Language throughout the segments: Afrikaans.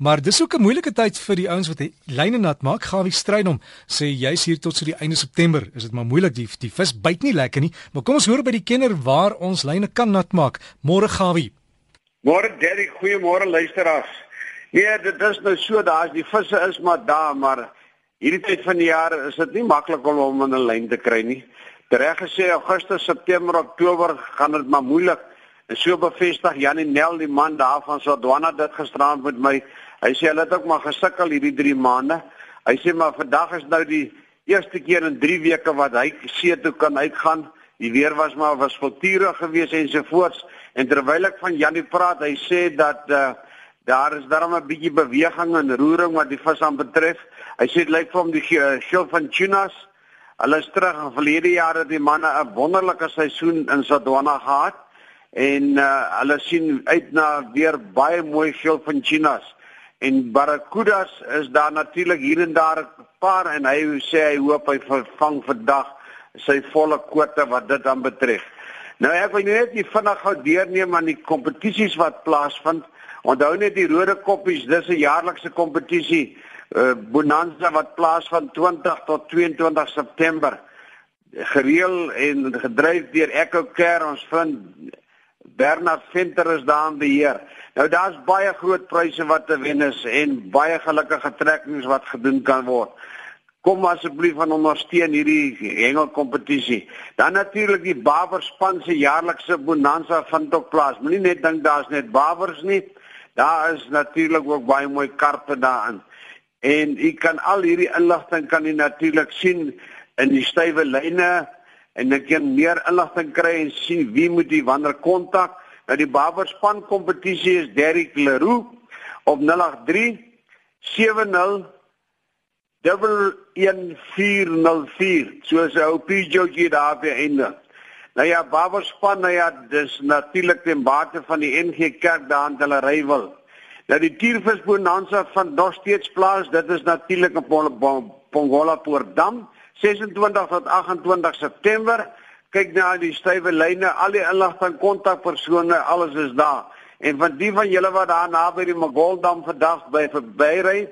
Maar dis ook 'n moeilike tyd vir die ouens wat die lyne nat maak. Gawie Strydom sê jy's hier tot so die einde September. Is dit maar moeilik die die vis byt nie lekker nie. Maar kom ons hoor by die kenner waar ons lyne kan nat maak. Môre Gawie. Môre Derrick, goeiemôre luisteraars. Nee, dit is nou so daar's die visse is maar daar, maar hierdie tyd van die jaar is dit nie maklik om hom in 'n lyn te kry nie. Reg gesê Augustus, September, Oktober gaan dit maar moeilik. En so bevestig Janie Nel die man daarvan so Dwana dit gisterand met my Hy sê hulle het ook maar gesukkel hierdie 3 maande. Hy sê maar vandag is nou die eerste keer in 3 weke wat hy see toe kan uitgaan. Die weer was maar was voltuurig geweest en so voorts. En terwyl ek van Janie praat, hy sê dat uh, daar is darem 'n bietjie beweging en roering wat die vis aan betref. Hy sê dit lyk vir hom die skill van tunas. Hulle is terug in verlede jare die manne 'n wonderlike seisoen in Sodwana gehad en uh, hulle sien uit na weer baie mooi skill van tunas. En barracudas is daar natuurlik hier en daar 'n paar en hy sê hy hoop hy vervang vandag sy volle kwota wat dit dan betref. Nou ek wil net nie vinnig gou deurneem aan die kompetisies wat plaasvind. Onthou net die rode koppies, dis 'n jaarlikse kompetisie uh, bonanza wat plaasvind 20 tot 22 September. Gereël en gedryf deur Echo Care ons vind Bernard Venter is daar in beheer. Nou daar's baie groot pryse wat te wen is en baie gelukkige trekkings wat gedoen kan word. Kom asseblief van ondersteun hierdie hengelkompetisie. Dan natuurlik die Baber span se jaarlikse bonanza vind ook plaas. Moenie net dink daar's net Babers nie. Daar is natuurlik ook baie mooi karpe daarin. En u kan al hierdie inligting kan u natuurlik sien in die stywe lyne en ek kan meer inligting kry en sien wie moet u wanneer kontak. Nou die Baberspan kompetisie is Derrick Leroux op 083 70 1404 soos 'n ou PJG daar by einde. Nou ja, Baberspan, nou ja, dis natuurlik ten bate van die NG Kerk daar aan hulle rywel. Nou die Tiervisbonanza van nog steeds plaas, dit is natuurlik op Pongola Poortdam 26 tot 28 September kyk na die stywe lyne, al die inligting, kontakpersone, alles is daar. En van die van julle wat daar naby die Magoldam vandag by verbyry,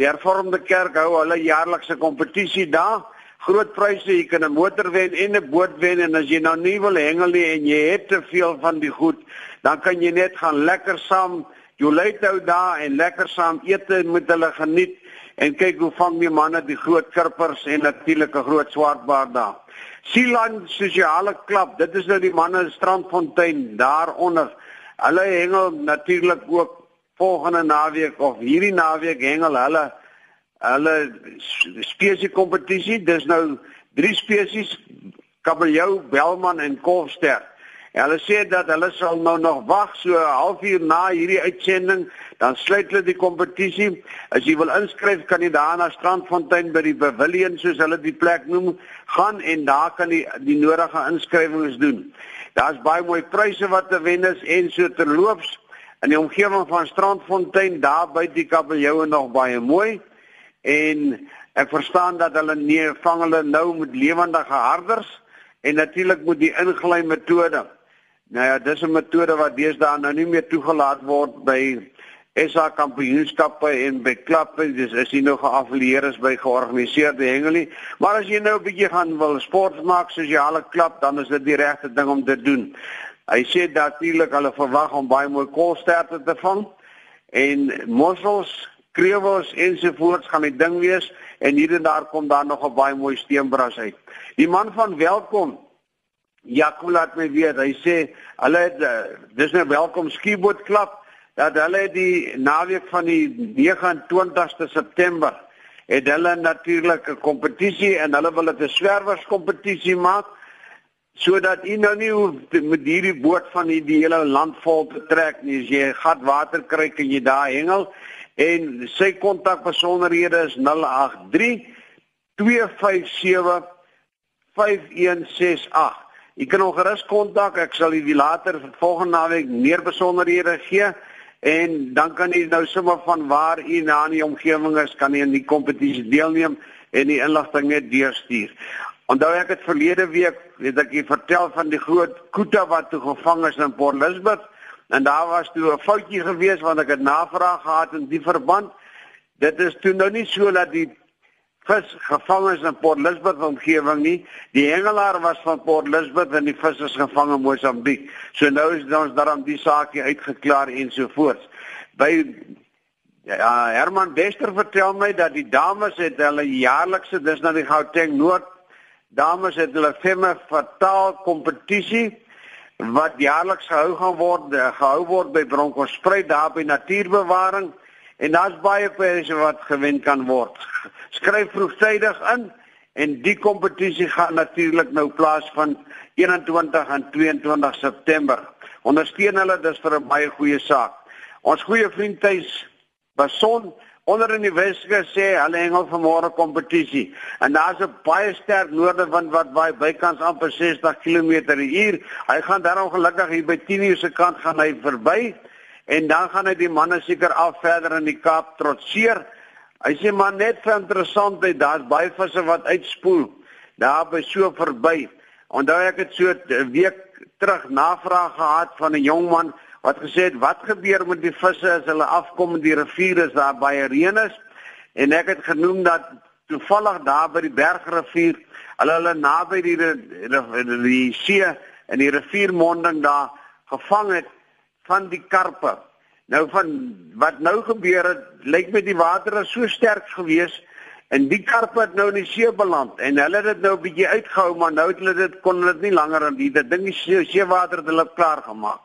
die hervormde kerk hou hulle jaarlikse kompetisie daar. Groot pryse, jy kan 'n motor wen en 'n boot wen en as jy nou nie wil hengel nie en jy het te veel van die goed, dan kan jy net gaan lekker saam Joleithou daar en lekker saam eet met hulle geniet en kyk hoe vang die manne die groot kirpers en natuurlik 'n groot swartbaard daar. Sealand sosiale klub, dit is nou die manne in Strandfontein daaronder. Hulle hengel natuurlik ook volgende naweek of hierdie naweek hengel hulle hulle spesie kompetisie. Dis nou drie spesies: kabeljou, belman en kolfster. En hulle sê dat hulle sal nou nog wag so 'n halfuur na hierdie uitsending, dan sluit hulle die kompetisie. As jy wil inskryf, kan jy daar na Strandfontein by die pavilion soos hulle die plek noem, gaan en daar kan jy die nodige inskrywings doen. Daar's baie mooi pryse wat te wen is en so terloops in die omgewing van Strandfontein daar by die kabeljoue nog baie mooi. En ek verstaan dat hulle nie vang hulle nou met lewendige harders en natuurlik moet die ingly metode Nou ja, dis 'n metode wat deesdae nou nie meer toegelaat word by SA kampioenskappe en by klappe, dis is nie nog geaffilieer is by georganiseerde hengelie, maar as jy nou 'n bietjie gaan wil sport maak sosiale klap, dan is dit die regte ding om te doen. Hy sê natuurlik hulle verwag om baie mooi koolsterte te vang en mossels, krewels ensovoorts gaan die ding wees en hier en daar kom daar nog 'n baie mooi steenbras uit. Die man van welkom Jaco laat my weet. Hy sê hulle het uh, dis nou welkom skieboot klap dat hulle die naweek van die 29ste September het hulle natuurlik 'n kompetisie en hulle wil dit 'n swerwers kompetisie maak sodat u nou nie hoef met hierdie boot van die, die hele land vol te trek nie. As jy gat water kry, kan jy daar hengel en sy kontak besonderhede is 083 257 5168 Jy kan hom gerus kontak. Ek sal u later volgende naweek meer besonderhede gee en dan kan u nou sommer van waar u na in die omgewing is, kan u in die kompetisie deelneem en die inligting net deurstuur. Onthou ek het verlede week, weet ek, vertel van die groot koeta wat toe gevang is in Port Elizabeth. en daar was toe 'n foutjie gewees want ek het navraag gehad in die verband. Dit is toe nou nie so dat die vis gevang is in Port Elizabeth omgewing nie. Die hengelaar was van Port Elizabeth en die vis is gevang in Mosambiek. So nou is ons daarom die saakie uitgeklaar en so voort. By ja, Herman Wester vertel my dat die dames het hulle jaarlikse dis na die Gauteng Noord dames het hulle femme fataal kompetisie wat jaarliks gehou gaan word gehou word by Bronkhorstspruit daar by natuurbewaring en daar's baie pryse wat gewen kan word. Skryf vroegtydig in en die kompetisie gaan natuurlik nou plaasvind 21 en 22 September. Ondersteun hulle dis vir 'n baie goeie saak. Ons goeie vriend Thys Bason onder in die Weske sê hulle hengel vanmôre kompetisie en daar's 'n baie sterk noordewind wat waai bykans amper 60 km/h. Hy gaan daarom gelukkig hier by 10 uur se kant gaan hy verby en dan gaan hy die manne seker af verder in die Kaap trotseer. Hy sê maar net vir interessantheid, daar's baie visse wat uitspoel daar by so verby. Onthou ek het so 'n week terug navraag gehad van 'n jong man wat gesê het wat gebeur met die visse as hulle afkom in die rivier is daar baie reën is en ek het genoem dat toevallig daar by die bergrivier hulle hulle naby die die, die, die see en die riviermonding daar gevang het van die karpe. Nou van wat nou gebeur het, lyk my die water is so sterk gewees en die karpe het nou in die see beland en hulle het dit nou 'n bietjie uitgehou, maar nou het hulle dit kon hulle dit nie langer aan die ding die see, seewater het hulle klaar gemaak.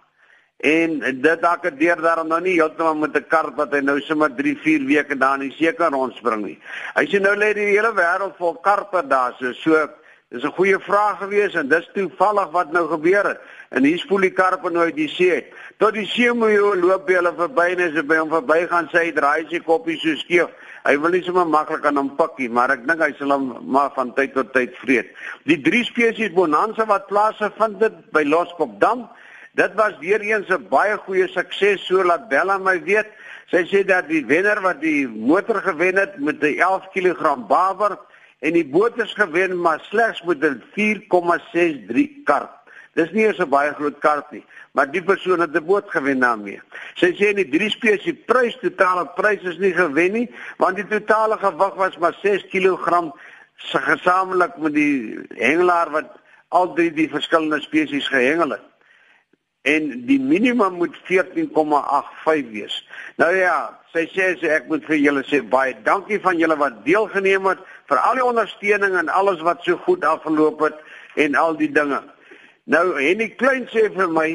En dit dalk het deur daarom nou nie heeltemal met 'n karp wat hy nou sommer 3, 4 weke daar in die see kan rondspring nie. Hy sê nou lê die hele wêreld vol karpe daar, so so Dis 'n goeie vraag gewees en dis toevallig wat nou gebeur het. En hier spoel die karpe nou uit die see. Tot die see moet jy loop by hulle verby en as jy by hom verbygaan sê hy draai sy koppie so skeef. Hy wil nie sommer maklik aan hom pikkie, maar ek dink hy sal hom maar van tyd tot tyd vreet. Die drie spesies bonanza wat plaasgevind het by Loskopdam, dit was weer eens 'n baie goeie sukses so laat Bella my weet. Sy sê dat die wenner wat die motor gewen het met 'n 11 kg bawer en die boot is gewen maar slegs met 'n 4,63 karp. Dis nie so baie groot karp nie, maar die persoon het 'n boot gewen daarmee. Sy sê die drie spesie prys totale prys is nie gewen nie, want die totale gewig was maar 6 kg se gesamentlik met die hengelaar wat al drie die verskillende spesies gehengel het en die minimum moet 14,85 wees. Nou ja, sy sê sy ek moet vir julle sê baie dankie van julle wat deelgeneem het vir al die ondersteuning en alles wat so goed afgeloop het en al die dinge. Nou Henny Klein sê vir my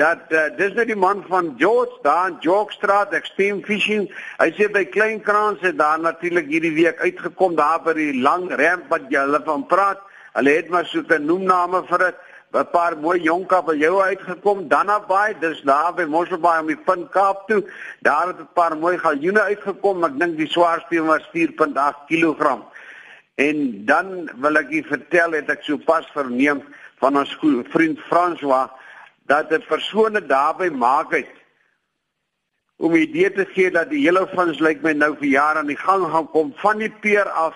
dat uh, dis nou die man van George daar in Jogstraat Extreme Fishing. Hy sê by Klein Kraans het daar natuurlik hierdie week uitgekom daar by die lang ramp wat jy hulle van praat. Hulle het maar so 'n noemname vir dit. 'n paar mooi jong kabeljou uitgekom Danna Bay dis daar by Mosselbaai om die Punt Kaap toe. Daar het 'n paar mooi galjoene uitgekom ek dink die swaarste was 4.8 kg en dan wil ek u vertel het ek so pas verneem van ons vriend François dat 'n persoon daar by maak het om idee te gee dat die hele vins lyk my nou vir jare aan die gang gaan kom van die peer af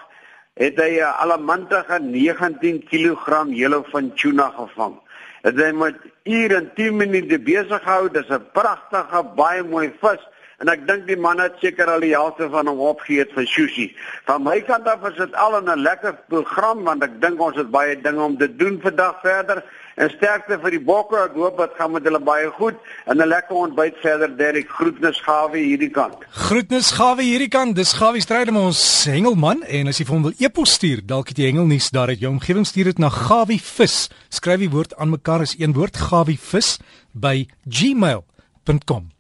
het hy 'n alamantige 19 kg hele van tuna gevang. Het hy met ure en 10 minute besig gehou. Dis 'n pragtige, baie mooi vis en ek dink die man het seker al die helfte van hom opgeëet vir sushi. Van my kant af is dit al 'n lekker program want ek dink ons het baie dinge om te doen vandag verder. En sterkte vir die bokke. Ek hoop dit gaan met hulle baie goed en 'n lekker ontbyt verder. Derek groetnis gawe hierdie kant. Groetnis gawe hierdie kant. Dis Gawie stryd met ons hengelman en as jy vir hom wil e-pos stuur, dalk het jy hengelnuus daar uit jou omgewing stuur dit na gawievis. Skryf die woord aan mekaar as een woord gawievis by gmail.com.